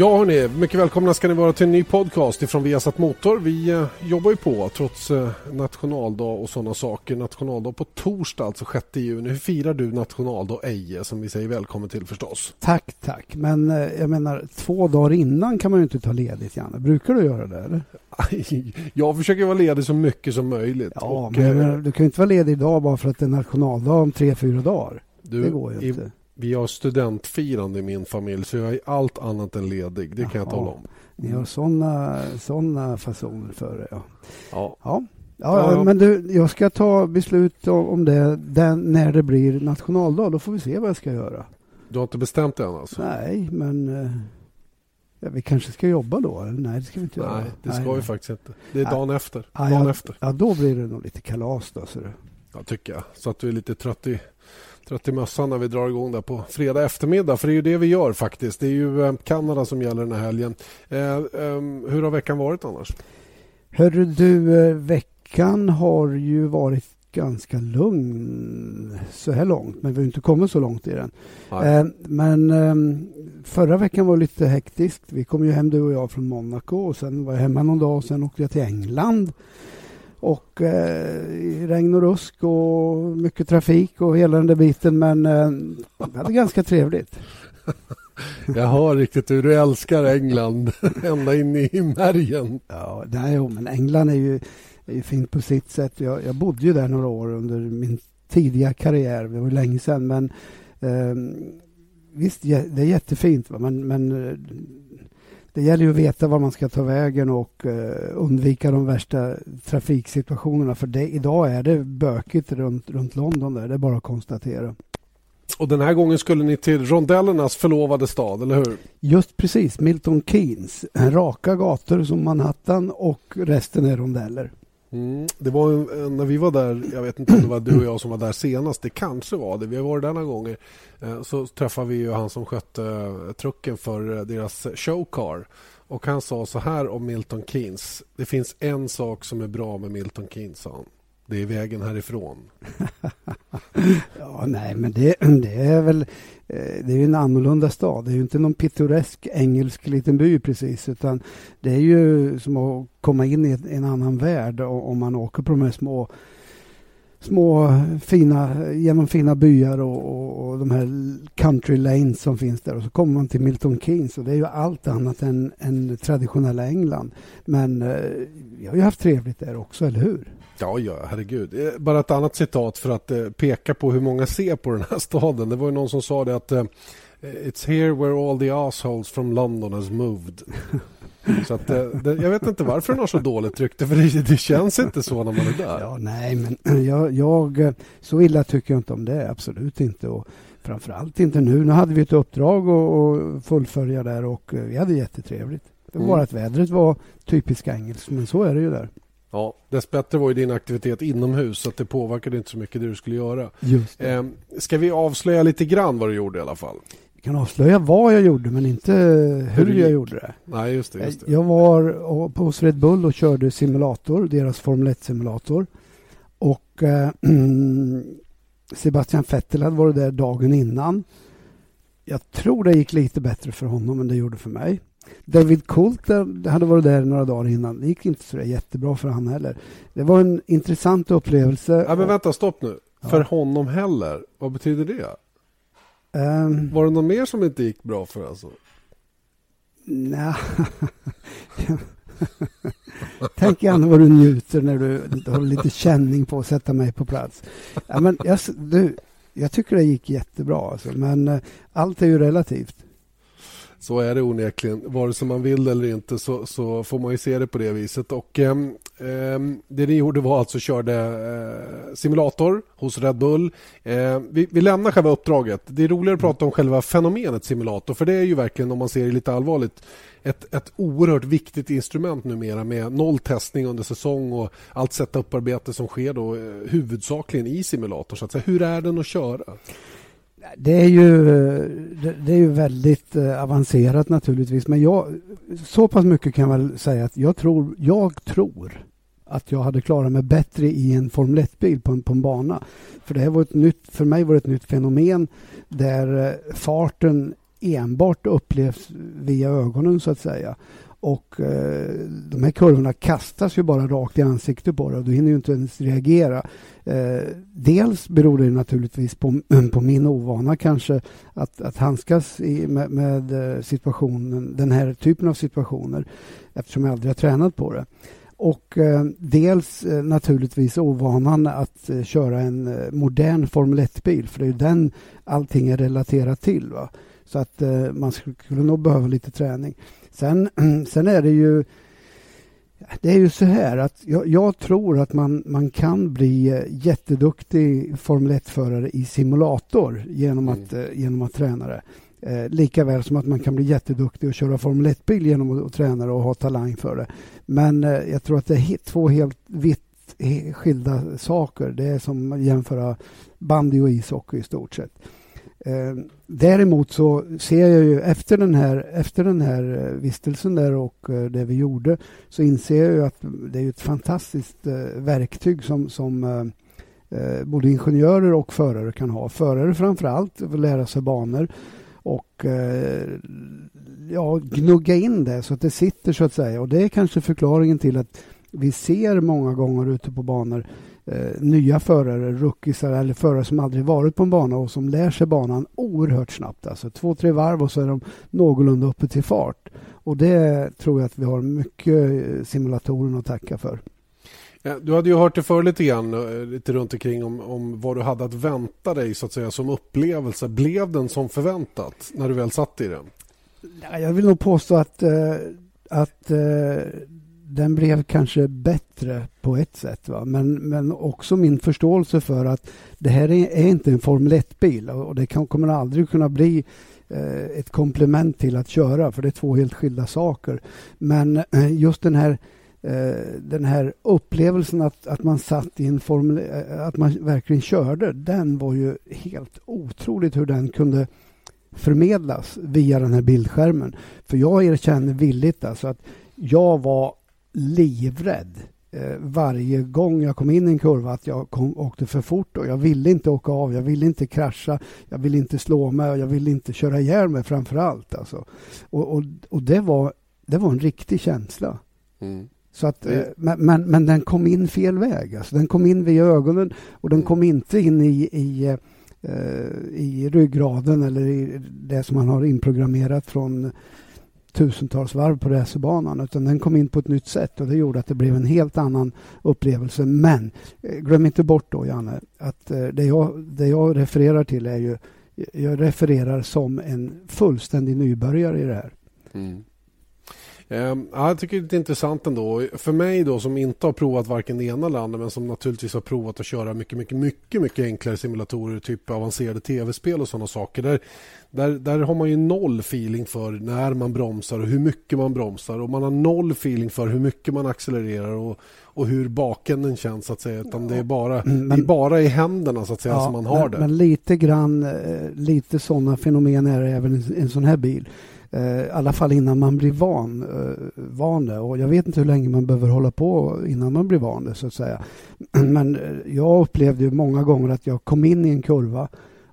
Ja hörni, mycket välkomna ska ni vara till en ny podcast ifrån Viasat Motor. Vi eh, jobbar ju på trots eh, nationaldag och sådana saker. Nationaldag på torsdag, alltså 6 juni. Hur firar du nationaldag Eje som vi säger välkommen till förstås? Tack, tack. Men eh, jag menar två dagar innan kan man ju inte ta ledigt Janne. Brukar du göra det eller? Jag försöker vara ledig så mycket som möjligt. Ja, och, men menar, du kan ju inte vara ledig idag bara för att det är nationaldag om tre, fyra dagar. du, det går ju i- inte. Vi har studentfirande i min familj så jag är allt annat än ledig. Det kan jag Jaha. tala om. Ni har sådana såna fasoner för det. Ja. Ja. Ja. Ja, men du, jag ska ta beslut om om det den, när det blir nationaldag. Då får vi se vad jag ska göra. Du har inte bestämt det än alltså? Nej, men eh, ja, vi kanske ska jobba då? Eller? Nej, det ska vi inte göra. Nej, det ska vi nej. faktiskt inte. Det är Nej. dagen efter. Dagen ja. efter. Ja, då blir det nog lite kalas då. Så det. Ja, tycker jag. Så att du är lite trött i, trött i mössan när vi drar igång där på fredag eftermiddag. För det är ju det vi gör faktiskt. Det är ju eh, Kanada som gäller den här helgen. Eh, ehm, hur har veckan varit annars? Hörru du, eh, veckan har ju varit ganska lugn så här långt, men vi har inte kommit så långt i den. Eh, Men eh, förra veckan var lite hektiskt. Vi kom ju hem du och jag från Monaco och sen var jag hemma någon dag och sen åkte jag till England. Och eh, regn och rusk och mycket trafik och hela den där biten men eh, vi hade ganska trevligt. Jag hör riktigt hur du älskar England ända in i märgen. Ja, nej, jo, men England är ju, är ju fint på sitt sätt. Jag, jag bodde ju där några år under min tidiga karriär. Det var länge sedan. Men ehm, visst, det är jättefint. va, Men, men eh, det gäller ju att veta var man ska ta vägen och eh, undvika de värsta trafiksituationerna. För det, idag är det bökigt runt, runt London. Där. Det är bara att konstatera. Och den här gången skulle ni till rondellernas förlovade stad, eller hur? Just precis, Milton Keynes. Raka gator som Manhattan och resten är rondeller. Mm. Det var en, eh, när vi var där, jag vet inte om det var du och jag som var där senast, det kanske var det, vi har varit där några gånger, eh, så träffade vi ju han som skötte eh, trucken för deras showcar. Och han sa så här om Milton Keynes, det finns en sak som är bra med Milton Keynes, sa han. Det är vägen härifrån. Ja, nej, men det, det är väl eh, det är ju en annorlunda stad. Det är ju inte någon pittoresk engelsk liten by precis, utan det är ju som att komma in i en annan värld om man åker på de här små små fina, genom fina byar och, och, och de här country lanes som finns där och så kommer man till Milton Keynes och det är ju allt annat än, än traditionella England. Men eh, har ju haft trevligt där också, eller hur? Ja, ja, herregud. Eh, Bara ett annat citat för att eh, peka på hur många ser på den här staden. Det var ju någon som sa det att eh, It's here where all the assholes from London has moved. Så att, det, jag vet inte varför den har så dåligt rykte för det, det känns inte så när man är där. Ja, nej, men jag, jag, så illa tycker jag inte om det. Absolut inte. Och framförallt inte nu. Nu hade vi ett uppdrag att- fullfölja där och vi hade jättetrevligt. Det var Mm. att vädret var typiskt engelskt, men så är det ju där. Ja, dessbättre var ju din aktivitet inomhus så att det påverkade inte så mycket det du skulle göra. Just det. Eh, ska vi avslöja lite grann vad du gjorde i alla fall? Jag kan avslöja vad jag gjorde, men inte hur du jag gjorde det. Nej, just det. Just det. Jag var på hos Red Bull och körde simulator, deras Formel 1-simulator. Och eh, Sebastian Vettel hade varit där dagen innan. Jag tror det gick lite bättre för honom än det gjorde för mig. David Coulter hade varit där några dagar innan. Det gick inte så jättebra för han heller. Det var en intressant upplevelse. Ja, men vänta, stopp nu. Ja. För honom heller. Vad betyder det? Ehm, Var det någon mer som inte gick bra för alltså? Nja. Tänk gärna vad du njuter när du har lite känning på att sätta mig på plats. Ja, men jag, du, jag tycker det gick jättebra, alltså, men eh, allt är ju relativt. Så är det onekligen. Vare sig man vill eller inte så, så får man ju se det på det viset. Och, eh, det ni gjorde var alltså körde eh, simulator hos Red Bull. Eh, vi, vi lämnar själva uppdraget. Det är roligare att prata om själva fenomenet simulator. För det är ju verkligen, om man ser det lite allvarligt, ett, ett oerhört viktigt instrument numera med noll testning under säsong och allt setuparbete som sker då eh, huvudsakligen i simulator. Så att säga. Hur är den att köra? Det är ju, det, är ju väldigt eh, avancerat naturligtvis, men jag, så pass mycket kan jag väl säga att jag tror, jag tror att jag hade klarat mig bättre i en Formel 1-bil på en, på en bana. För det här var ett nytt, för mig var det ett nytt fenomen där eh, farten enbart upplevs via ögonen så att säga. Och eh, de här kurvorna kastas ju bara rakt i ansiktet på dig och du hinner ju inte ens reagera. Eh, dels beror det naturligtvis på, på min ovana kanske att, att handskas i, med, med, eh, situationen, den här typen av situationer eftersom jag aldrig har tränat på det. Och eh, dels eh, naturligtvis ovanan att eh, köra en eh, modern Formel 1-bil för det är ju den allting är relaterat till. Va? Så att eh, man skulle nog behöva lite träning. Sen, sen är det ju det är ju så här att jag, jag, tror att man, man kan bli eh, jätteduktig Formel 1-förare i simulator genom att, mm. genom att träna det. Eh, lika väl som att man kan bli jätteduktig och köra Formel 1-bil genom att, att träna det och ha talang för det. Men eh, jag tror att det är två helt vitt skilda saker. Det är som att jämföra bandy och ishockey i stort sett. Eh, däremot så ser jag ju efter den här, efter den här eh, vistelsen där och eh, det vi gjorde så inser jag ju att det är ett fantastiskt eh, verktyg som, som eh, eh, både ingenjörer och förare kan ha. Förare framför allt för att lära sig banor och eh, ja, gnugga in det så att det sitter så att säga. Och det är kanske förklaringen till att vi ser många gånger ute på banor eh, nya förare, rookiesar eller förare som aldrig varit på en bana och som lär sig banan oerhört snabbt. Alltså två, tre varv och så är de någorlunda uppe till fart. Och det tror jag att vi har mycket simulatorerna att tacka för. Du hade ju hört det förr lite grann, eh, lite runt omkring om, om vad du hade att vänta dig så att säga som upplevelse. Blev den som förväntat när du väl satt i den? Jag vill nog påstå att, eh, att eh, den blev kanske bättre på ett sätt. Va? Men, men också min förståelse för att det här är, är inte en Formel 1-bil och det kan, kommer aldrig kunna bli eh, ett komplement till att köra för det är två helt skilda saker. Men eh, just den här eh, den här upplevelsen att, att man satt i en Formel eh, att man verkligen körde, den var ju helt otroligt hur den kunde förmedlas via den här bildskärmen. För jag erkänner villigt alltså att jag var livrädd eh, varje gång jag kom in i en kurva att jag kom, åkte för fort och jag ville inte åka av, jag ville inte krascha, jag ville inte slå mig och jag ville inte köra ihjäl mig framför allt. Alltså. Och, och, och det, var, det var en riktig känsla. Mm. Så att, mm. men, men, men, den kom in fel väg. Alltså, den kom in via ögonen och den mm. kom inte in i, i, uh, i ryggraden eller i det som man har inprogrammerat från tusentals varv på racerbanan utan den kom in på ett nytt sätt och det gjorde att det blev en helt annan upplevelse. Men eh, glöm inte bort då, Janne, att eh, det jag, det jag refererar till är ju jag refererar som en fullständig nybörjare i det här. Mm. Ehm, ja, jag tycker det är intressant ändå. För mig då som inte har provat varken det ena eller andra men som naturligtvis har provat att köra mycket, mycket, mycket, mycket enklare simulatorer, typ avancerade tv-spel och sådana saker. Där, där, där har man ju noll feeling för när man bromsar och hur mycket man bromsar och man har noll feeling för hur mycket man accelererar och, och hur bakänden känns så att säga. Utan det är bara, men, det är bara i händerna så att säga ja, som man har men, det. Men lite grann, eh, lite sådana fenomen är det även i en sån här bil. Eh, I alla fall innan man blir van, eh, van det. Och jag vet inte hur länge man behöver hålla på innan man blir van det så att säga. Men jag upplevde ju många gånger att jag kom in i en kurva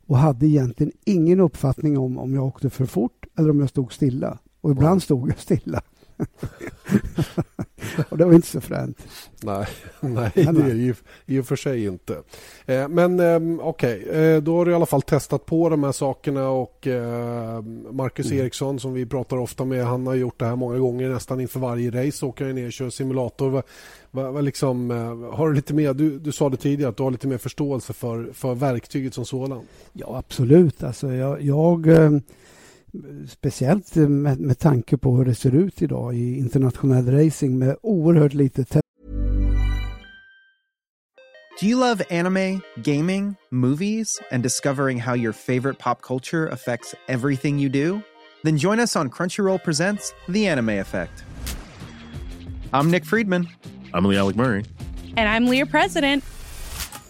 och hade egentligen ingen uppfattning om om jag åkte för fort eller om jag stod stilla. Och ibland stod jag stilla. och det var inte så fränt. Nej, nej, det är ju i och för sig inte. Eh, men eh, okej, okay. eh, då har du i alla fall testat på de här sakerna och eh, Marcus mm. Eriksson som vi pratar ofta med, han har gjort det här många gånger nästan inför varje race åker han ner och kör simulator. Va, va, va liksom, eh, har du lite mer, du, du sa det tidigare att du har lite mer förståelse för, för verktyget som sådant. Ja absolut, alltså jag, jag eh, Speciellt med, med tanke på hur det ser ut idag i internationell racing med oerhört lite Do you love anime, gaming, movies, and discovering how your favorite pop culture affects everything you do? Then join us on Crunchyroll Presents The Anime Effect. I'm Nick Friedman. I'm Lee Alec Murray. And I'm Leah President.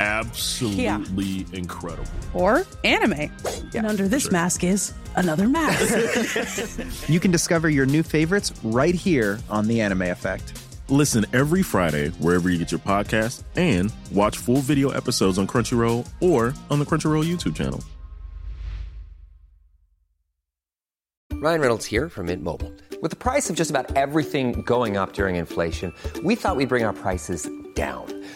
absolutely incredible. Or anime. And under this mask is another mask. You can discover your new favorites right here on The Anime Effect. Listen every Friday wherever you get your podcast and watch full video episodes on Crunchyroll or on the Crunchyroll YouTube channel. Ryan Reynolds here from Mint Mobile. With the price of just about everything going up during inflation, we thought we'd bring our prices down.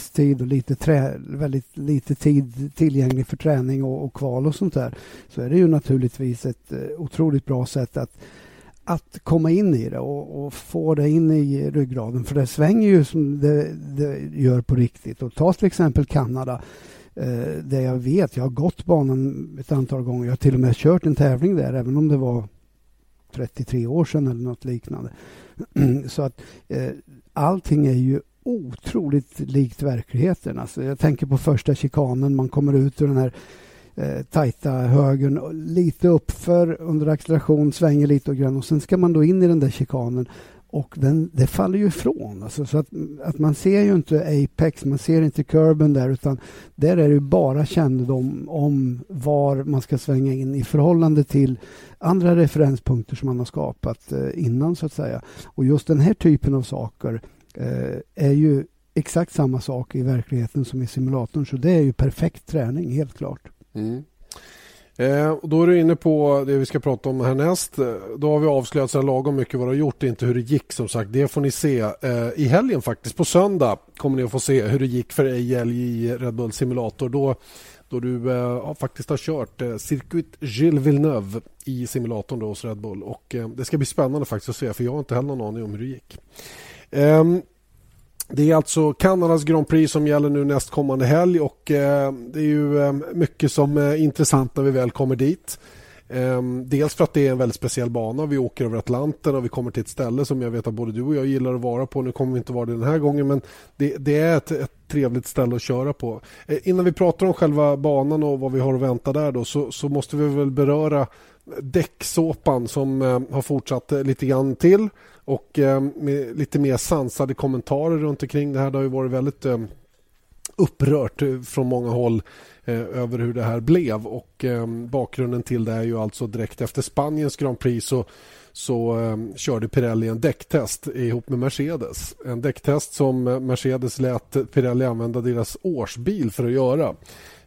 tid och lite trä, väldigt lite tid tillgänglig för träning och, och kval och sånt där så är det ju naturligtvis ett eh, otroligt bra sätt att att komma in i det och, och, få det in i ryggraden. För det svänger ju som det, det gör på riktigt. Och ta till exempel Kanada eh, där jag vet, jag har gått banan ett antal gånger. Jag har till och med kört en tävling där även om det var 33 år sedan eller något liknande. Så att eh, allting är ju otroligt likt verkligheten. Alltså jag tänker på första chikanen, man kommer ut ur den här eh, tajta högen, lite uppför under acceleration, svänger lite och grann och sen ska man då in i den där chikanen och den, det faller ju ifrån. Alltså, så att, att man ser ju inte apex, man ser inte kurben där utan där är det bara kännedom om var man ska svänga in i förhållande till andra referenspunkter som man har skapat eh, innan så att säga. Och just den här typen av saker Eh, är ju exakt samma sak i verkligheten som i simulatorn så det är ju perfekt träning helt klart. Mm. Eh, och då är du inne på det vi ska prata om härnäst. Eh, då har vi avslöjat så lagom mycket vad du har gjort, inte hur det gick som sagt. Det får ni se eh, i helgen faktiskt. På söndag kommer ni att få se hur det gick för Ejel i Red Bull Simulator. Då, då du eh, faktiskt har kört eh, Circuit Gilles Villeneuve i simulatorn då hos Red Bull. Och eh, Det ska bli spännande faktiskt att se för jag har inte heller någon aning om hur det gick. Ehm, det är alltså Kanadas Grand Prix som gäller nu nästkommande helg och eh, det är ju ehm, mycket som är intressant när vi väl kommer dit. Ehm, dels för att det är en väldigt speciell bana. Vi åker över Atlanten och vi kommer till ett ställe som jag vet att både du och jag gillar att vara på. Nu kommer vi inte vara det den här gången men det, det är ett, ett, trevligt ställe att köra på. Eh, innan vi pratar om själva banan och vad vi har att vänta där då så, så måste vi väl beröra däcksåpan som har fortsatt lite grann till och eh, med lite mer sansade kommentarer runt omkring det här. Det har ju varit väldigt eh, upprört eh, från många håll eh, över hur det här blev och eh, bakgrunden till det är ju alltså direkt efter Spaniens Grand Prix så, så eh, körde Pirelli en däcktest ihop med Mercedes. En däcktest som Mercedes lät Pirelli använda deras årsbil för att göra.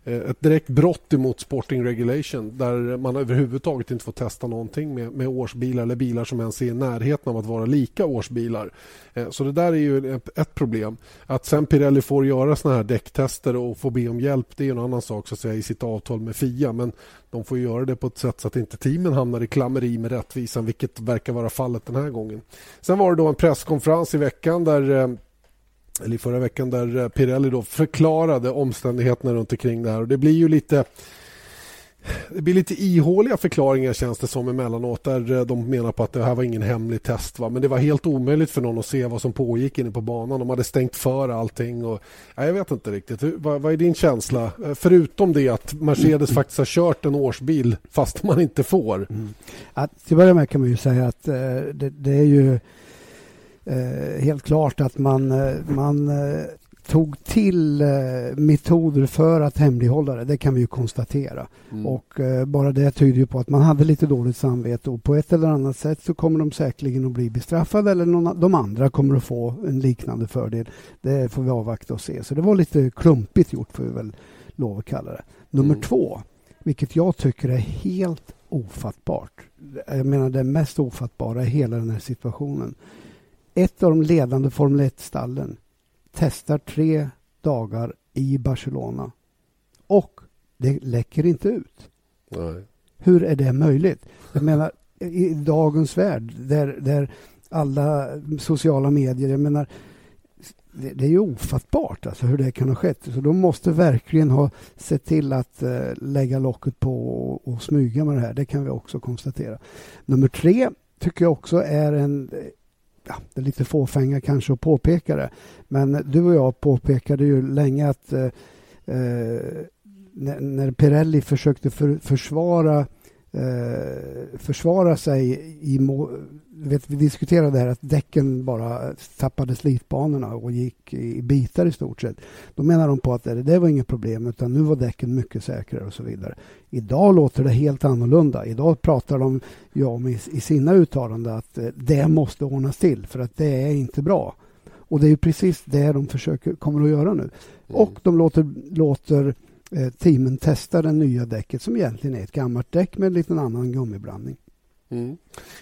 Eh, ett direkt brott emot Sporting Regulation där man överhuvudtaget inte får testa någonting med, med årsbilar eller bilar som ens är i närheten av att vara lika årsbilar. Eh, så det där är ju ett, problem. Att sen Pirelli får göra såna här däcktester och få be om hjälp det är en annan sak så att säga, i sitt avtal med FIA men de får göra det på ett sätt så att inte teamen hamnar i klammeri med rättvisan vilket verkar vara fallet den här gången. Sen var det då en presskonferens i veckan där eh, eller i förra veckan där eh, Pirelli då förklarade omständigheterna runt omkring det här. Och det blir ju lite det blir lite ihåliga förklaringar känns det som emellanåt där eh, de menar på att det här var ingen hemlig test. Va? Men det var helt omöjligt för någon att se vad som pågick inne på banan. De hade stängt för allting. Och, ja, jag vet inte riktigt. Vad, vad, är din känsla? Eh, förutom det att Mercedes faktiskt har kört en årsbil fast man inte får. Mm. Att, till att börja med kan man ju säga att eh, det, det, är ju eh, helt klart att man, eh, man eh, tog till metoder för att hemlighålla det. Det kan vi ju konstatera. Mm. Och bara det tyder ju på att man hade lite dåligt samvete och på ett eller annat sätt så kommer de säkerligen att bli bestraffade eller någon, de andra kommer att få en liknande fördel. Det får vi avvakta och se. Så det var lite klumpigt gjort får vi väl lov att kalla det. Nummer mm. två, vilket jag tycker är helt ofattbart. Jag menar det mest ofattbara i hela den här situationen ett av de ledande Formel 1-stallen testar tre dagar i Barcelona och det läcker inte ut. Nej. Hur är det möjligt? Jag menar, i dagens värld där, där alla sociala medier, jag menar det, det, är ju ofattbart alltså hur det kan ha skett. Så de måste verkligen ha sett till att eh, lägga locket på och, och smyga med det här. Det kan vi också konstatera. Nummer tre tycker jag också är en ja, det är lite fåfänga kanske att påpeka det. Men du och jag påpekade ju länge att eh, eh när Pirelli försökte för, försvara eh, försvara sig i... Vet, vi diskuterade det här att däcken bara tappade slitbanorna och gick i bitar i stort sett. Då menar de på att det, det var inget problem utan nu var däcken mycket säkrare och så vidare. Idag låter det helt annorlunda. Idag pratar de ju om i, i sina uttalanden att eh, det måste ordnas till för att det är inte bra. Och det är precis det de försöker, kommer att göra nu. Mm. Och de låter, låter teamen testar det nya däcket som egentligen är ett gammalt däck med en liten annan gummiblandning. Mm.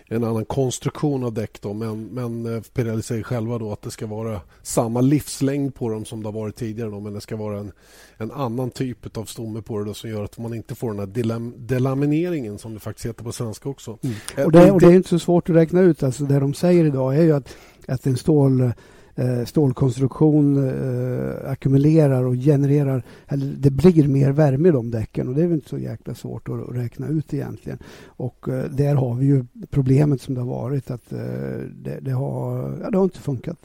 En annan konstruktion av däck då, men, men eh, Pirelli säger själva då att det ska vara samma livslängd på dem som det har varit tidigare då, men det ska vara en, en annan typ av stomme på det då, som gör att man inte får den här delam, delamineringen som det faktiskt heter på svenska också. Mm. Och, det, och det är inte så svårt att räkna ut. Alltså det de säger idag är ju att, att en stål eh, Eh, stålkonstruktion eh, ackumulerar och genererar, eller det blir mer värme i de däcken och det är väl inte så jäkla svårt att, räkna ut egentligen. Och eh, där har vi ju problemet som det har varit att eh, det, det, har, ja, det har inte funkat.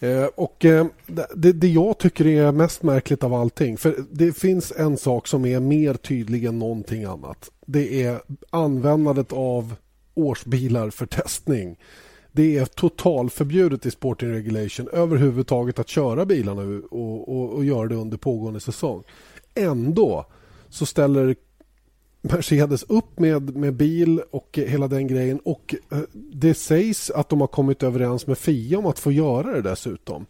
Eh, och eh, det, det, jag tycker är mest märkligt av allting, för det finns en sak som är mer tydlig än någonting annat. Det är användandet av årsbilar för testning det är totalförbjudet i Sporting Regulation överhuvudtaget att köra bilarna och, och, och göra det under pågående säsong. Ändå så ställer Mercedes upp med, med bil och hela den grejen och eh, det sägs att de har kommit överens med FIA om att få göra det dessutom.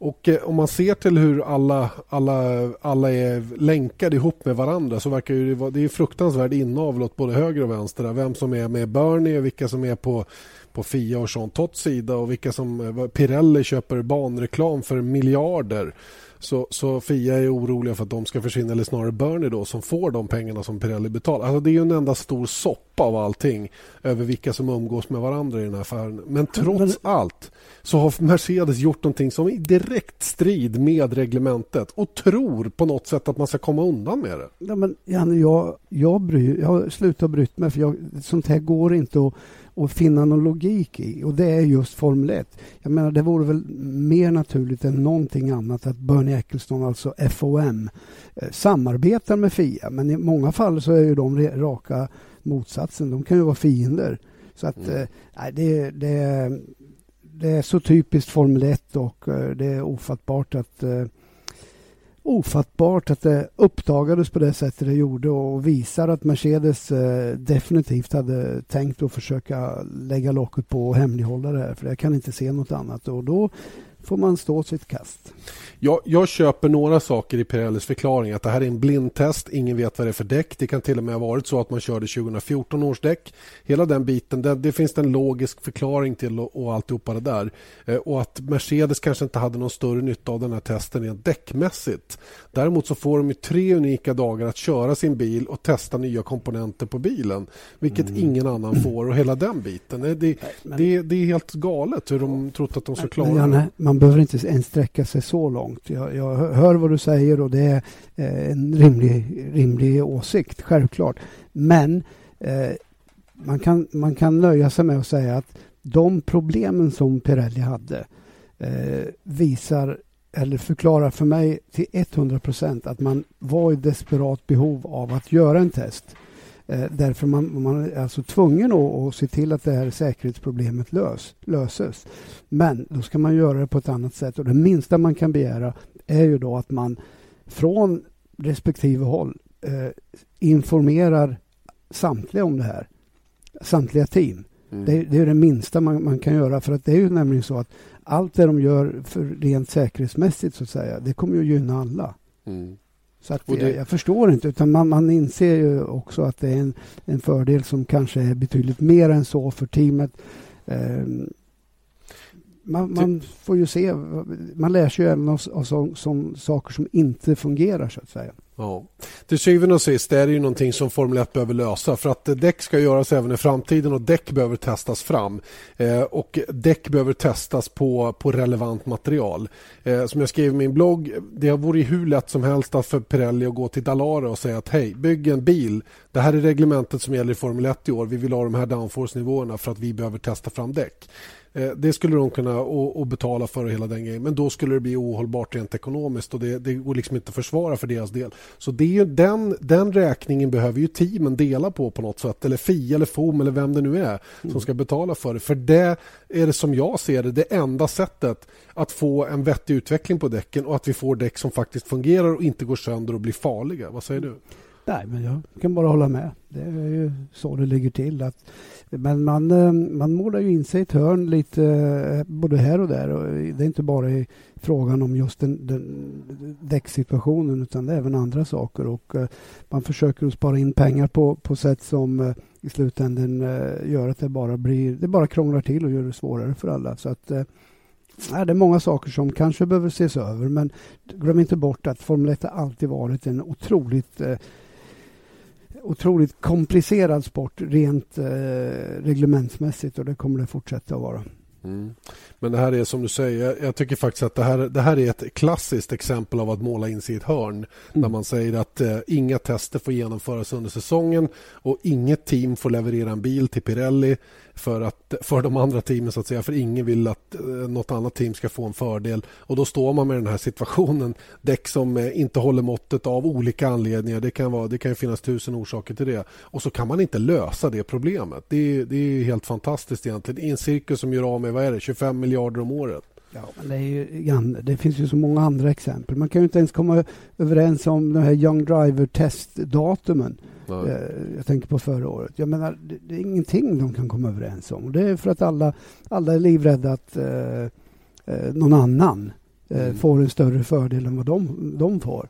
Och eh, om man ser till hur alla, alla, alla är länkade ihop med varandra så verkar det vara det är fruktansvärd inavel åt både höger och vänster. Vem som är med Bernie och vilka som är på på Fia och Jean Tots sida och vilka som eh, Pirelli köper banreklam för miljarder. Så, så Fia är oroliga för att de ska försvinna, eller snarare Bernie då, som får de pengarna som Pirelli betalar. Alltså det är ju en enda stor soppa av allting över vilka som umgås med varandra i den här affären. Men trots Men... allt så har Mercedes gjort någonting som är i direkt strid med reglementet och tror på något sätt att man ska komma undan med det. Men Janne, jag, jag, bryr, jag har slutat bry mig för jag, sånt här går inte att och finna någon logik i. Och det är just Formel 1. Jag menar, det vore väl mer naturligt än någonting annat att Bernie Ecclestone, alltså FOM, eh, samarbetar med FIA. Men i många fall så är ju de raka motsatsen. De kan ju vara fiender. Så att mm. eh, det, det, det är så typiskt Formel 1 och eh, det är ofattbart att eh, ofattbart att det uppdagades på det sättet det gjorde och visar att Mercedes eh, definitivt hade tänkt att försöka lägga locket på och hemlighålla det här för jag kan inte se något annat. Och då får man stå sitt kast. Jag, jag köper några saker i Pirellis förklaring. Att det här är en blindtest, ingen vet vad det är för däck. Det kan till och med ha varit så att man körde 2014 års däck. Hela den biten, det, det finns en logisk förklaring till och, och alltihopa det där. Eh, och att Mercedes kanske inte hade någon större nytta av den här testen rent däckmässigt. Däremot så får de ju tre unika dagar att köra sin bil och testa nya komponenter på bilen. Vilket mm. ingen annan får och hela den biten. Det, det, men, det, det är helt galet hur de trott att de ska klara det. Man behöver inte ens sträcka sig så långt. Jag, jag hör vad du säger och det är eh, en rimlig, rimlig åsikt, självklart. Men eh, man, kan, man kan nöja sig med att säga att de problemen som Pirelli hade eh, visar eller förklarar för mig till 100 procent att man var i desperat behov av att göra en test. Eh, därför man, man är alltså tvungen att, att se till att det här säkerhetsproblemet lös, löses. Men då ska man göra det på ett annat sätt och det minsta man kan begära är ju då att man från respektive håll eh, informerar samtliga om det här. Samtliga team. Mm. Det, det, är det minsta man, man, kan göra för att det är ju nämligen så att allt det de gör för rent säkerhetsmässigt så att säga, det kommer ju gynna alla. Mm. Så att det... jag, förstår inte, utan man, man inser ju också att det är en, en fördel som kanske är betydligt mer än så för teamet. Eh, man, man, får ju se, man lär sig ju även av, av så, som, saker som inte fungerar så att säga. Ja. Till syvende och sist är det ju någonting som Formel 1 behöver lösa för att eh, däck ska göras även i framtiden och däck behöver testas fram. Eh, och däck behöver testas på, på relevant material. Eh, som jag skrev i min blogg, det vore ju hur lätt som helst för Pirelli att gå till Dalara och säga att hej, bygg en bil. Det här är reglementet som gäller i Formel 1 i år. Vi vill ha de här downforce-nivåerna för att vi behöver testa fram däck. Eh, det skulle de kunna och, betala för hela den grejen. Men då skulle det bli ohållbart rent ekonomiskt och det, det går liksom inte att försvara för deras del. Så det är den, den räkningen behöver ju teamen dela på på något sätt. Eller FIA eller FOM eller vem det nu är mm. som ska betala för det. För det är det som jag ser det, det enda sättet att få en vettig utveckling på däcken och att vi får däck som faktiskt fungerar och inte går sönder och blir farliga. Vad säger du? Nej, men jag kan bara hålla med. Det är ju så det ligger till. Att, men man, eh, man målar ju in sig i ett hörn lite eh, både här och där. Och det är inte bara frågan om just den, den däcksituationen utan det är även andra saker. Och eh, man försöker att spara in pengar på, på sätt som i slutändan gör att det bara blir, det bara krånglar till och gör det svårare för alla. Så att Nej, det är många saker som kanske behöver ses över men glöm inte bort att Formel 1 har alltid varit en otroligt eh, otroligt komplicerad sport rent eh, reglementsmässigt och det kommer det fortsätta att vara. Mm. Men det här är som du säger, jag tycker faktiskt att det här, det här är ett klassiskt exempel av att måla in sig i ett hörn. Mm. Där man säger att eh, inga tester får genomföras under säsongen och inget team får leverera en bil till Pirelli för, att, för de andra teamen, så att säga. För ingen vill att eh, något annat team ska få en fördel. Och Då står man med den här situationen. Däck som eh, inte håller måttet av olika anledningar. Det kan, vara, det kan finnas tusen orsaker till det. Och så kan man inte lösa det problemet. Det är, det är helt fantastiskt egentligen. I en cirkus som gör av med vad är det, 25 miljarder om året. Ja, men det, ju, det, finns ju så många andra exempel. Man kan ju inte ens komma överens om de här Young Driver-testdatumen. Eh, jag tänker på förra året. Jag menar, det, det, är ingenting de kan komma överens om. Det är för att alla, alla är livrädda att eh, eh, någon annan eh, mm. får en större fördel än vad de, de får.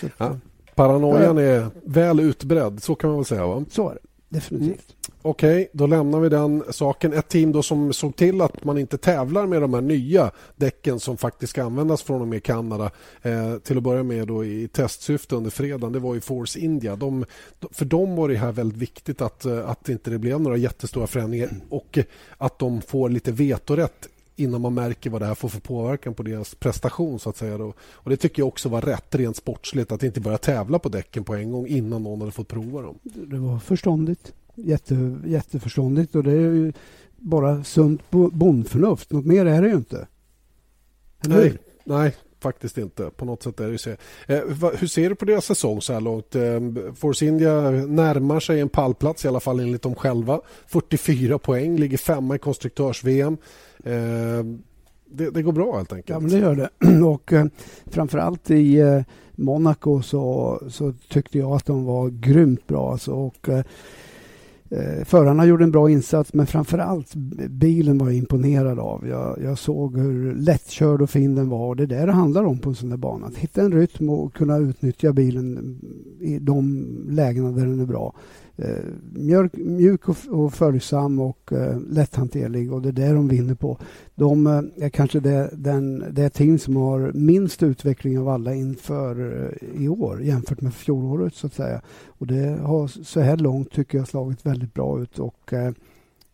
Så, ja. Paranoian ja. är väl utbredd, så kan man väl säga? Va? Så är det definitivt. Mm. Okej, okay, då lämnar vi den saken. Ett team då som såg till att man inte tävlar med de här nya däcken som faktiskt ska användas från och med Kanada eh, till att börja med då i testsyfte under fredagen. Det var ju Force India. De, för dem var det här väldigt viktigt att, eh, att inte det blev några jättestora förändringar och att de får lite vetorätt innan man märker vad det här får för påverkan på deras prestation. så att säga. Då. Och Det tycker jag också var rätt rent sportsligt att inte börja tävla på däcken på en gång innan någon hade fått prova dem. Det var förståndigt. Jätte, jätteförståndigt och det är ju bara sunt bondförnuft. Något mer är det ju inte. Nej, nej, faktiskt inte. På något sätt är det så. Eh, hur ser du på deras säsong så här långt? Eh, Force India närmar sig en pallplats i alla fall enligt dem själva. 44 poäng, ligger femma i konstruktörs-VM. Eh, det, det, går bra helt enkelt. Ja, men det gör det. Och eh, framförallt i eh, Monaco så, så tyckte jag att de var grymt bra. Alltså, och, Eh, Eh, förarna gjorde en bra insats men framförallt bilen var jag imponerad av. Jag, jag såg hur lättkörd och fin den var. Det är det det handlar om på en sån där bana. Att hitta en rytm och kunna utnyttja bilen i de lägena där den är bra. Eh, mjölk, mjuk och, och följsam och eh, lätthanterlig och det är det de vinner på. De eh, är kanske det, den, det team som har minst utveckling av alla inför eh, i år jämfört med fjolåret så att säga. Och det har så här långt tycker jag slagit väldigt bra ut och eh,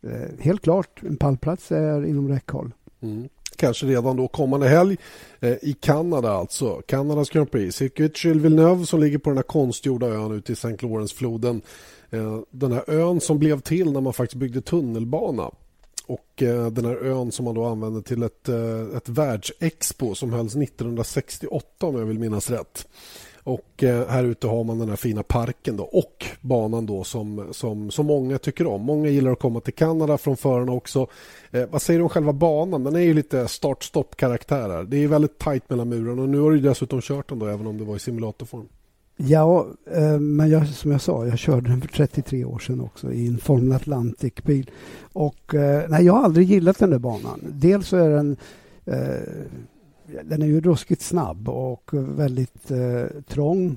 eh helt klart en pallplats är inom räckhåll. Mm kanske redan då kommande helg eh, i Kanada alltså. Kanadas Grand Prix. Circuit Gilles Villeneuve som ligger på den här konstgjorda ön ute i St. Lawrence-floden. Eh, den här ön som blev till när man faktiskt byggde tunnelbana. Och eh, den här ön som man då använde till ett, eh, ett världsexpo som hölls 1968 om jag vill minnas rätt. Och eh, här ute har man den här fina parken då, och banan då som, som, som många tycker om. Många gillar att komma till Kanada från förarna också. Eh, vad säger du om själva banan? Den är ju lite start-stopp-karaktär. Det är väldigt tajt mellan murarna och nu har du dessutom kört den då, även om det var i simulatorform. Ja, eh, men jag, som jag sa, jag körde den för 33 år sedan också i en Formel Atlantic-bil. Och eh, nej, jag har aldrig gillat den där banan. Dels så är den eh, den är ju ruskigt snabb och väldigt eh, trång.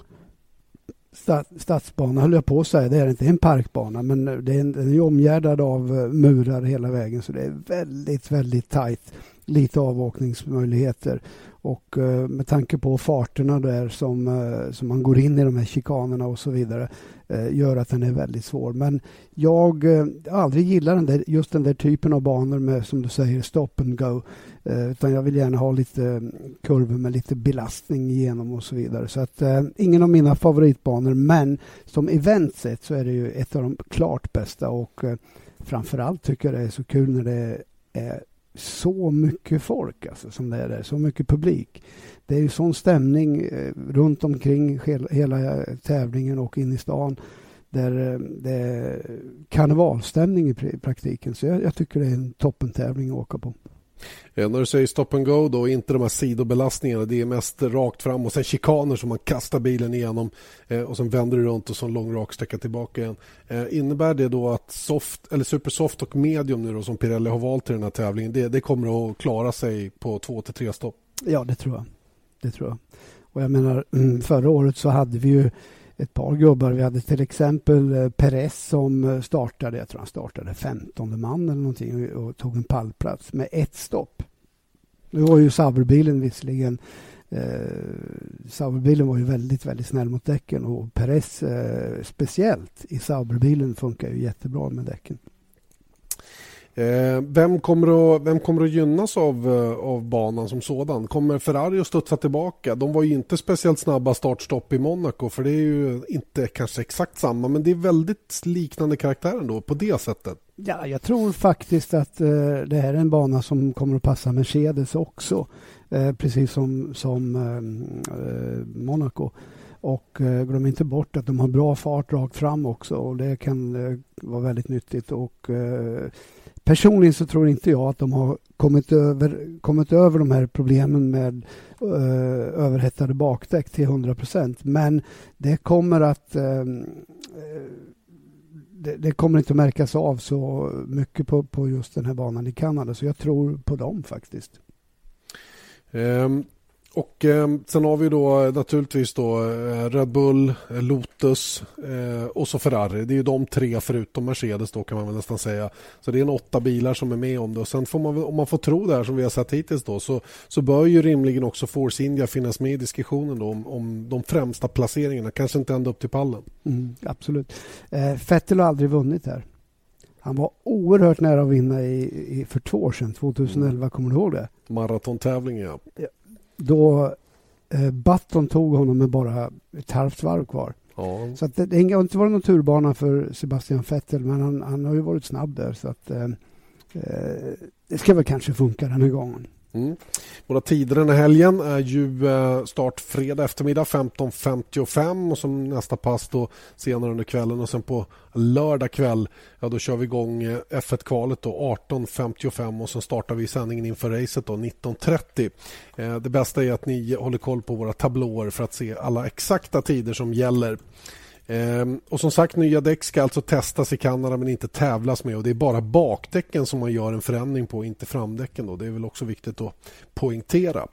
stadsbana höll jag på att säga. Det är inte en parkbana men det är en, den är omgärdad av eh, murar hela vägen så det är väldigt, väldigt tajt. Lite avåkningsmöjligheter. Och eh, med tanke på farterna där som, eh, som man går in i de här chikanerna och så vidare eh, gör att den är väldigt svår. Men jag har aldrig gillat den där, just den där typen av banor med som du säger stop and go. Eh, utan jag vill gärna ha lite mm, kurvor med lite belastning igenom och så vidare. Så att eh, ingen av mina favoritbanor men som event sett så är det ju ett av de klart bästa och eh, framförallt tycker jag det är så kul när det är så mycket folk alltså, som det är där, så mycket publik. Det är ju sån stämning eh, runt omkring hela, tävlingen och in i stan där det är karnevalstämning i praktiken. Så jag, jag tycker det är en toppentävling att åka på. Eh, när du säger stop and go då, inte de här sidobelastningarna. Det är mest rakt fram och sen chikaner som man kastar bilen igenom eh, och sen vänder du runt och så en lång raksträcka tillbaka igen. Eh, innebär det då att soft, eller supersoft och medium nu då, som Pirelli har valt i den här tävlingen, det, det kommer att klara sig på två till tre stopp? Ja, det tror jag. Det tror jag. Och jag menar, mm, förra året så hade vi ju ett par gubbar. Vi hade till exempel eh, Perez som eh, startade, jag tror han startade 15 man eller någonting och tog en pallplats med ett stopp. Nu var ju Sauberbilen visserligen eh, Sauberbilen var ju väldigt, väldigt snäll mot däcken och Perez eh, speciellt i Sauberbilen funkar ju jättebra med däcken. Eh, vem, kommer att, vem kommer att gynnas av, eh, av banan som sådan? Kommer Ferrari att studsa tillbaka? De var ju inte speciellt snabba startstopp i Monaco för det är ju inte kanske exakt samma men det är väldigt liknande karaktär ändå på det sättet. Ja, jag tror faktiskt att eh, det här är en bana som kommer att passa Mercedes också. Eh, precis som, som eh, eh Monaco. Och eh, glöm inte bort att de har bra fart rakt fram också och det kan vara väldigt nyttigt. Och Personligen så tror inte jag att de har kommit över, kommit över de här problemen med uh, överhettade bakdäck till 100 procent. Men det kommer att uh, det, det, kommer inte att märkas av så mycket på, på just den här banan i Kanada. Så jag tror på dem faktiskt. Um, och eh, sen har vi då naturligtvis då eh, Red Bull, eh, Lotus eh, och så Ferrari. Det är ju de tre förutom Mercedes då kan man väl nästan säga. Så det är en åtta bilar som är med om det. Och sen får man om man får tro det här som vi har sett hittills då så, så bör ju rimligen också Force India finnas med i diskussionen då om, om de främsta placeringarna. Kanske inte ända upp till pallen. Mm, absolut. Eh, Vettel har aldrig vunnit här. Han var oerhört nära att vinna i, i, för två år sedan, 2011. Mm. Kommer du ihåg det? Maratontävlingen, ja. Då eh, Button tog honom med bara ett halvt varv kvar. Ja. Så att det, det har inte varit någon turbana för Sebastian Vettel men han, han har ju varit snabb där så att eh, eh det ska väl kanske funka den här gången. Mm. Våra tider den här helgen är ju eh, start fredag eftermiddag 15.55 och som nästa pass då senare under kvällen och sen på lördag kväll ja, då kör vi igång eh, F1-kvalet 18.55 och sen startar vi sändningen inför racet 19.30. Eh, det bästa är att ni håller koll på våra tablåer för att se alla exakta tider som gäller. Ehm, och som sagt, nya däck ska alltså testas i Kanada men inte tävlas med. och Det är bara bakdäcken som man gör en förändring på, inte framdäcken. Då. Det är väl också viktigt att poängtera.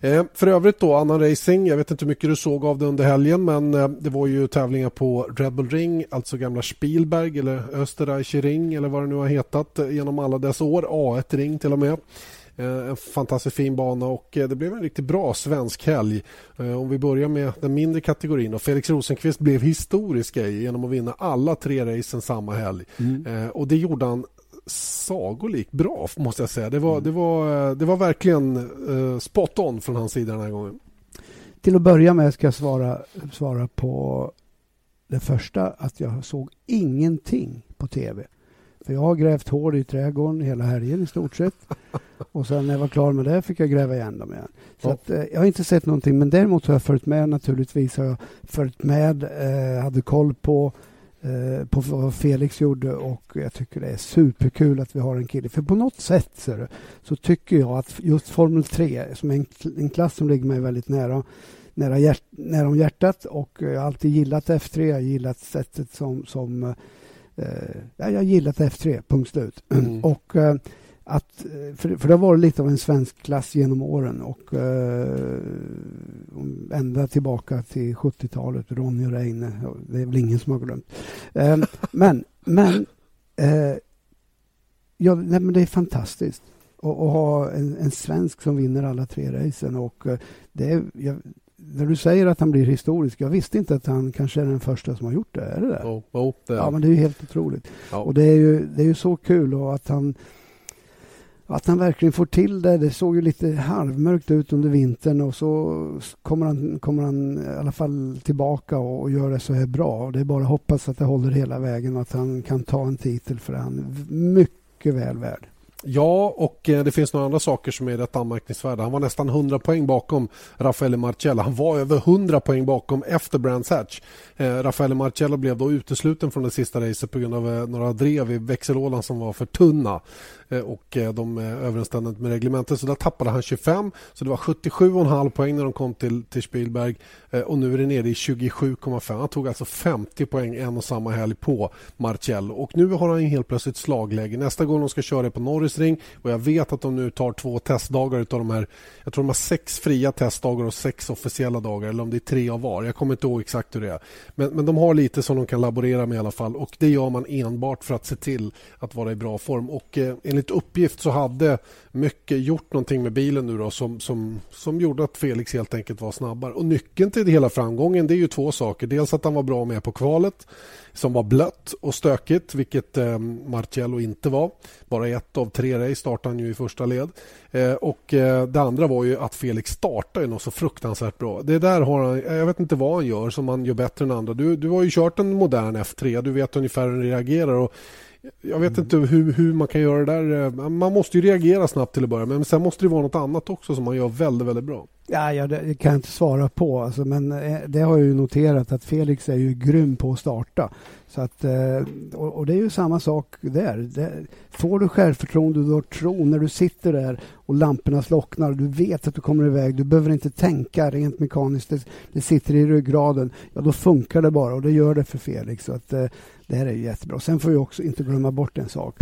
Ehm, för övrigt då, annan racing. Jag vet inte hur mycket du såg av det under helgen men eh, det var ju tävlingar på Red Bull Ring, alltså gamla Spielberg eller Österreicher Ring eller vad det nu har hetat eh, genom alla dess år. A1 Ring till och med. Eh, en fantastiskt fin bana och eh, det blev en riktigt bra svensk helg. Eh, om vi börjar med den mindre kategorin. Och Felix Rosenqvist blev historisk genom att vinna alla tre racen samma helg. Mm. Och det gjorde han sagolikt bra måste jag säga. Det var, mm. det var, det var verkligen spot on från hans sida den här gången. Till att börja med ska jag svara, svara på det första att jag såg ingenting på tv. För jag har grävt hål i trädgården hela helgen i stort sett. Och sen när jag var klar med det fick jag gräva igen dem igen. Så ja. att, eh, jag har inte sett någonting men däremot har jag följt med naturligtvis. Har jag följt med, eh, hade koll på, eh, på vad Felix gjorde och jag tycker det är superkul att vi har en kille. För på något sätt så, så tycker jag att just Formel 3 som är en, en klass som ligger mig väldigt nära nära, hjärt, nära om hjärtat och jag har alltid gillat F3. Jag har gillat sättet som, som eh, jag har gillat F3, punkt slut. Mm. Och eh, att, för, för det har varit lite av en svensk klass genom åren och eh, ända tillbaka till 70-talet, Ronny och Reine, det är väl ingen som har glömt. Eh, men men, eh, ja, nej, men det är fantastiskt att ha en, en, svensk som vinner alla tre racen. Och, eh, det är, jag, när du säger att han blir historisk, jag visste inte att han kanske är den första som har gjort det. Är det det? Oh, oh, det. Ja, men det är ju helt otroligt. Ja. Och det är ju, det är ju så kul och att han att han verkligen får till det. Det såg ju lite halvmörkt ut under vintern och så kommer han, kommer han i alla fall tillbaka och, och gör det så här bra. Och det är bara att hoppas att det håller hela vägen och att han kan ta en titel för han är mycket väl värd. Ja, och eh, det finns några andra saker som är rätt anmärkningsvärda. Han var nästan 100 poäng bakom Raffaele Marcella. Han var över 100 poäng bakom efter Brands Hatch. Eh, Raffaele Marcella blev då utesluten från det sista racet på grund av eh, några drev i växellådan som var för tunna. Eh, och eh, de eh, överensstämde med reglementet. Så där tappade han 25. Så det var 77,5 poäng när de kom till, till Spielberg eh, och nu är det nere i 27,5. Han tog alltså 50 poäng en och samma helg på Marcello och nu har han helt plötsligt slagläge. Nästa gång de ska köra på Norris Norrisring och jag vet att de nu tar två testdagar utav de här. Jag tror de har sex fria testdagar och sex officiella dagar eller om det är tre av var. Jag kommer inte ihåg exakt hur det är. Men, men de har lite som de kan laborera med i alla fall och det gör man enbart för att se till att vara i bra form och eh, enligt uppgift så hade mycket gjort någonting med bilen nu då som, som, som gjorde att Felix helt enkelt var snabbare. Och nyckeln till hela framgången det är ju två saker. Dels att han var bra med på kvalet som var blött och stökigt, vilket eh, Marcello inte var. Bara ett av tre race startade han ju i första led. Eh, och eh, Det andra var ju att Felix startade något så fruktansvärt bra. Det där har han, jag vet inte vad han gör som han gör bättre än andra. Du, du har ju kört en modern F3, du vet ungefär hur den reagerar. Och jag vet inte hur, hur man kan göra det där. Eh, man måste ju reagera snabbt till att börja med. Men sen måste det vara något annat också som man gör väldigt, väldigt bra. Ja, ja det kan jag inte svara på. Alltså, men eh, det har jag ju noterat att Felix är ju grym på att starta. Så att, eh, och, det är ju samma sak där. får du självförtroende och du har tro när du sitter där och lamporna slocknar och du vet att du kommer iväg. Du behöver inte tänka rent mekaniskt. Det, sitter i ryggraden. Ja, då funkar det bara och det gör det för Felix. Så att, det här är jättebra. Sen får vi också inte glömma bort en sak.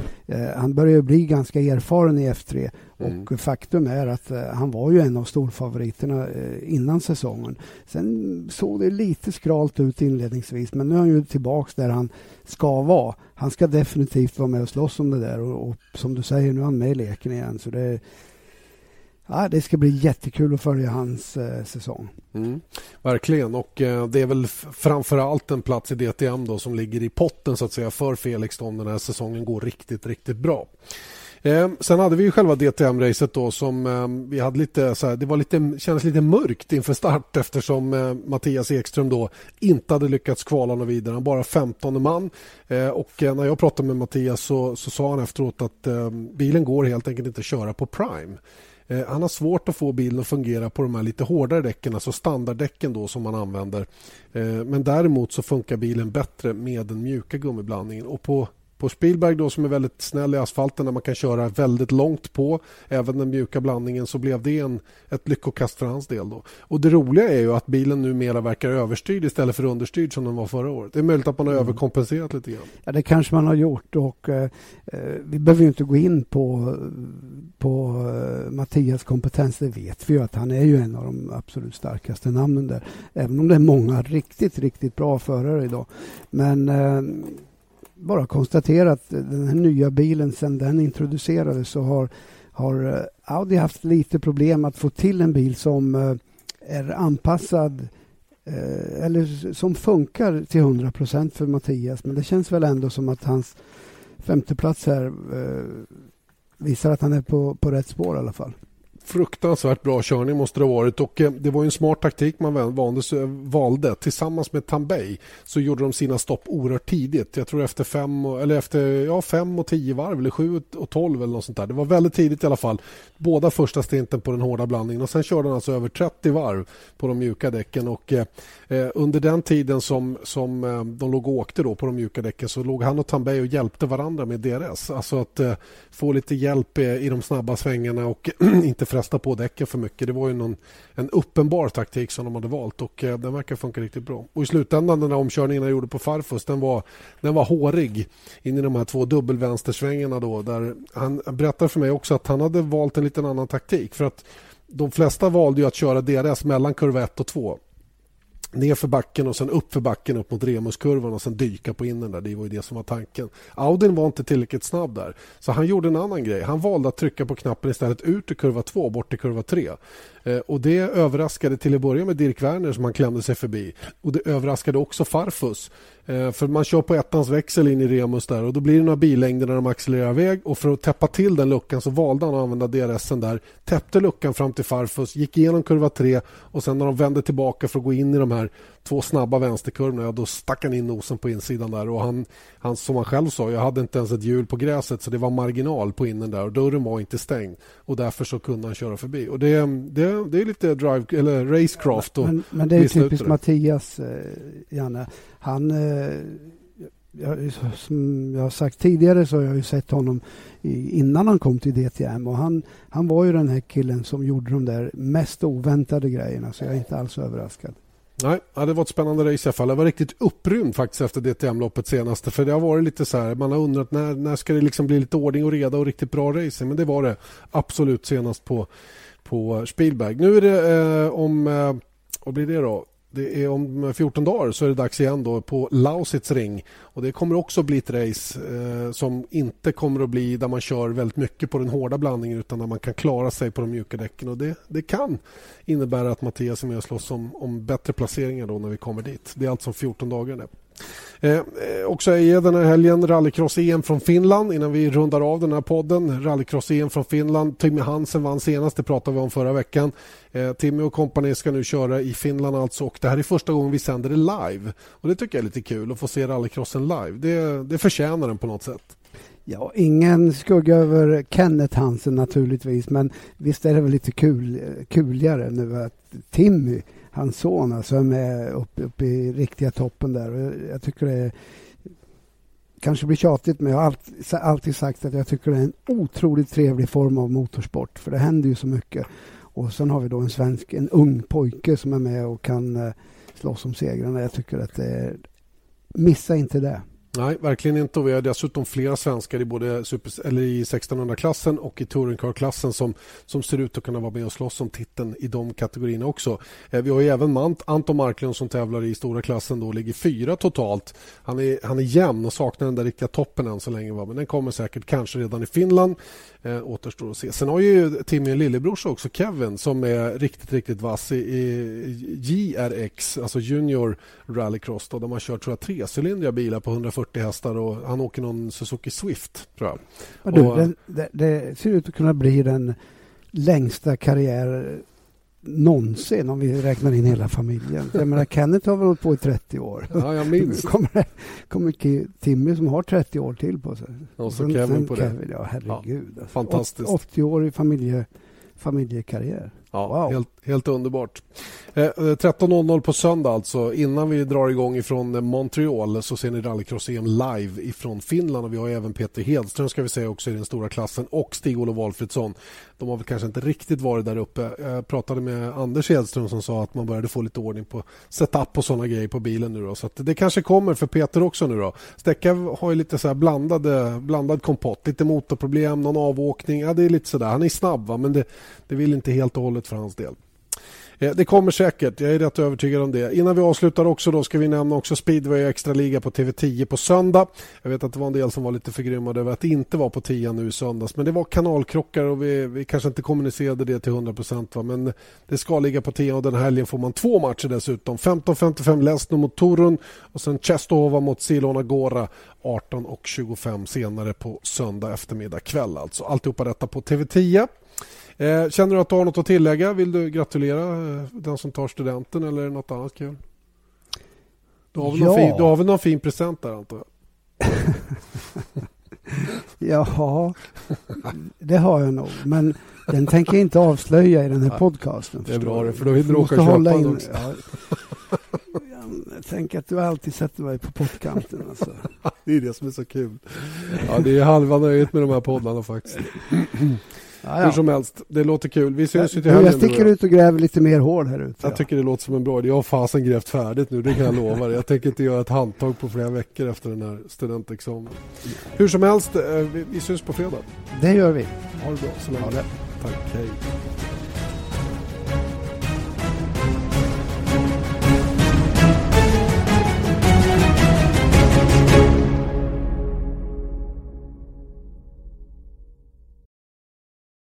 han börjar bli ganska erfaren i F3 Mm. Och faktum är att eh, han var ju en av storfavoriterna eh, innan säsongen. Sen såg det lite skralt ut inledningsvis men nu är han ju tillbaks där han ska vara. Han ska definitivt vara med och slåss om det där och, och som du säger, nu är han med i leken igen. Så det, ja, det ska bli jättekul att följa hans eh, säsong. Mm, verkligen, och eh, det är väl framför allt en plats i DTM då som ligger i potten så att säga för Felix om den här säsongen går riktigt, riktigt bra. Eh, sen hade vi ju själva DTM-racet då som eh, vi hade lite så här, det var lite, kändes lite mörkt inför start eftersom eh, Mattias Ekström då inte hade lyckats kvala något vidare. Han bara 15 man eh, och när jag pratade med Mattias så, så sa han efteråt att eh, bilen går helt enkelt inte att köra på Prime. Eh, han har svårt att få bilen att fungera på de här lite hårdare däcken, alltså standarddäcken då som man använder. Eh, men däremot så funkar bilen bättre med den mjuka gummiblandningen och på på Spielberg då som är väldigt snäll i asfalten där man kan köra väldigt långt på även den mjuka blandningen så blev det en, ett lyckokast för hans del. Då. Och Det roliga är ju att bilen numera verkar överstyrd istället för understyrd som den var förra året. Det är möjligt att man har mm. överkompenserat lite grann. Ja, det kanske man har gjort och eh, eh vi behöver ju inte gå in på, på eh, Mattias kompetens. Det vet vi ju att han är ju en av de absolut starkaste namnen där. Även om det är många riktigt, riktigt bra förare idag. Men eh, bara konstatera att den här nya bilen sedan den introducerades så har, har eh, Audi haft lite problem att få till en bil som eh, är anpassad eh, eller som funkar till 100 procent för Mattias. Men det känns väl ändå som att hans femteplats här visar att han är på, på rätt spår i alla fall fruktansvärt bra körning måste det ha varit och eh, det var en smart taktik man valde. Tillsammans med Tambay så gjorde de sina stopp oerhört tidigt. Jag tror efter fem, eller efter, ja, fem och tio varv eller sju och tolv eller något sånt där. Det var väldigt tidigt i alla fall. Båda första stinten på den hårda blandningen och sen körde han alltså över 30 varv på de mjuka däcken och eh, eh under den tiden som, som eh, de låg och åkte då på de mjuka däcken så låg han och Tambay och hjälpte varandra med DRS. Alltså att eh, få lite hjälp i de snabba svängarna och inte fresta på däcken för mycket. Det var ju någon, en uppenbar taktik som de hade valt och eh, den verkar funka riktigt bra. Och I slutändan den där omkörningen jag gjorde på Farfus den var, den var hårig in i de här två dubbelvänstersvängarna. Då, där han berättade för mig också att han hade valt en liten annan taktik. För att de flesta valde ju att köra DRS mellan kurva 1 och 2 ner för backen och sen upp för backen upp mot Remuskurvan och sen dyka på innen där. Det var ju det som var tanken. Audin var inte tillräckligt snabb där. Så han gjorde en annan grej. Han valde att trycka på knappen istället ut i kurva 2 bort till kurva 3. Eh, och det överraskade till att börja med Dirk Werner som han klämde sig förbi. Och det överraskade också Farfus Eh, för man kör på ettans växel in i Remus där och då blir det några bilängder när de accelererar iväg och för att täppa till den luckan så valde han att använda DRSen där. Täppte luckan fram till Farfus, gick igenom kurva 3 och sen när de vände tillbaka för att gå in i de här två snabba vänsterkurvorna, ja, då stack han in nosen på insidan där och han, han som han själv sa, jag hade inte ens ett hjul på gräset så det var marginal på innen där och dörren var inte stängd och därför så kunde han köra förbi. Och det, det, det är lite drive, eller racecraft. Men, men det är typiskt Mattias, eh, Janne. Han, eh, jag, som jag har sagt tidigare så har jag ju sett honom innan han kom till DTM och han, han var ju den här killen som gjorde de där mest oväntade grejerna så jag är inte alls överraskad. Nej, det var ett spännande race i alla fall. Jag var riktigt upprymd faktiskt efter DTM-loppet senaste. För det har varit lite så här, man har undrat när, när ska det liksom bli lite ordning och reda och riktigt bra racing. Men det var det absolut senast på, på Spielberg. Nu är det eh, om, eh, vad blir det då? Det är om 14 dagar så är det dags igen då på Lausitz ring. Och det kommer också bli ett race eh, som inte kommer att bli där man kör väldigt mycket på den hårda blandningen utan där man kan klara sig på de mjuka däcken. Och det, det kan innebära att Mattias är med och slåss om, om bättre placeringar då när vi kommer dit. Det är alltså om 14 dagar. Det. Eh, eh, också är den här helgen rallycross-EM från Finland innan vi rundar av den här podden. Rallycross-EM från Finland. Timmy Hansen vann senast, det pratade vi om förra veckan. Eh, Timmy och kompani ska nu köra i Finland alltså och det här är första gången vi sänder det live. Och Det tycker jag är lite kul att få se rallycrossen live. Det, det förtjänar den på något sätt. Ja, ingen skugga över Kenneth Hansen naturligtvis, men visst är det väl lite kul, kuligare nu att Timmy hans son alltså är med uppe upp i riktiga toppen där. Och jag tycker det är, kanske blir tjatigt, men jag har alltid, alltid sagt att jag tycker det är en otroligt trevlig form av motorsport, för det händer ju så mycket. Och sen har vi då en svensk, en ung pojke som är med och kan eh, slåss om segrarna. Jag tycker att det är... Missa inte det. Nej, verkligen inte. Och vi har dessutom flera svenskar i både super, eller i 1600-klassen och i touringcar-klassen som, som ser ut att kunna vara med och slåss om titeln i de kategorierna också. Eh, vi har även Mant, Anton Marklund som tävlar i stora klassen då ligger fyra totalt. Han är, han är jämn och saknar den där riktiga toppen än så länge. Va? Men den kommer säkert kanske redan i Finland. Eh, återstår att se. Sen har ju Timmy en lillebrorsa också, Kevin, som är riktigt, riktigt vass i, i JRX, alltså Junior Rallycross, då, där man kör tror jag, trecylindriga bilar på 140 hästar och han åker någon Suzuki Swift, tror jag. Ja, du, och, det, det, det, ser ut att kunna bli den längsta karriär någonsin om vi räknar in hela familjen. Jag menar, Kenneth har väl hållit på i 30 år. Ja, jag minns. kommer, kommer Timmy som har 30 år till på sig. Och så sen, Kevin sen på Kevin, det. Ja, herregud. Ja, alltså. fantastiskt. 80 år i familje, familjekarriär. Ja, wow. helt, helt underbart. Eh, 13.00 på söndag alltså. Innan vi drar igång ifrån Montreal så ser ni rallycross-EM live ifrån Finland. Och vi har även Peter Hedström ska vi säga också i den stora klassen och Stig-Olof Walfridsson. De har väl kanske inte riktigt varit där uppe. Jag pratade med Anders Edström som sa att man började få lite ordning på setup och sådana grejer på bilen nu. Då. Så det kanske kommer för Peter också nu då. Stecka har ju lite så här blandade, blandad kompott. Lite motorproblem, någon avåkning. Ja, det är lite sådär. Han är snabb va? men det, det vill inte helt och hållet för hans del. Eh, det kommer säkert, jag är rätt övertygad om det. Innan vi avslutar också då ska vi nämna också speedway extra liga på TV10 på söndag. Jag vet att det var en del som var lite förgrymmade över att det inte var på 10 nu i söndags. Men det var kanalkrockar och vi, vi kanske inte kommunicerade det till 100 procent. Men det ska ligga på 10 och den här helgen får man två matcher dessutom. 15.55 Lesno mot Torun och sen Chestova mot Silona Gora 18.25 senare på söndag eftermiddag kväll. Alltså. Alltihopa detta på TV10. Eh, känner du att du har något att tillägga? Vill du gratulera eh, den som tar studenten eller något annat kul? Du har väl, ja. någon, fin, du har väl någon fin present där antar jag? Jaha, det har jag nog. Men den tänker jag inte avslöja i den här podcasten. Det är bra det, för då vill du åka och köpa den också. Ja. Jag tänker att du alltid sätter mig på pottkanten. Alltså. det är det som är så kul. Ja, det är halva nöjet med de här poddarna faktiskt. Ja, ja. Hur som helst, det låter kul. Vi syns ju till jag, helgen. jag sticker ut och gräver lite mer hål här ute. Jag tycker det låter som en bra idé. Jag har fasen grävt färdigt nu, det kan jag lova dig. Jag tänker inte göra ett handtag på flera veckor efter den här studentexamen. Hur som helst, eh, vi, vi syns på fredag. Det gör vi. Ha det bra så länge. Ha det. Tack, hej.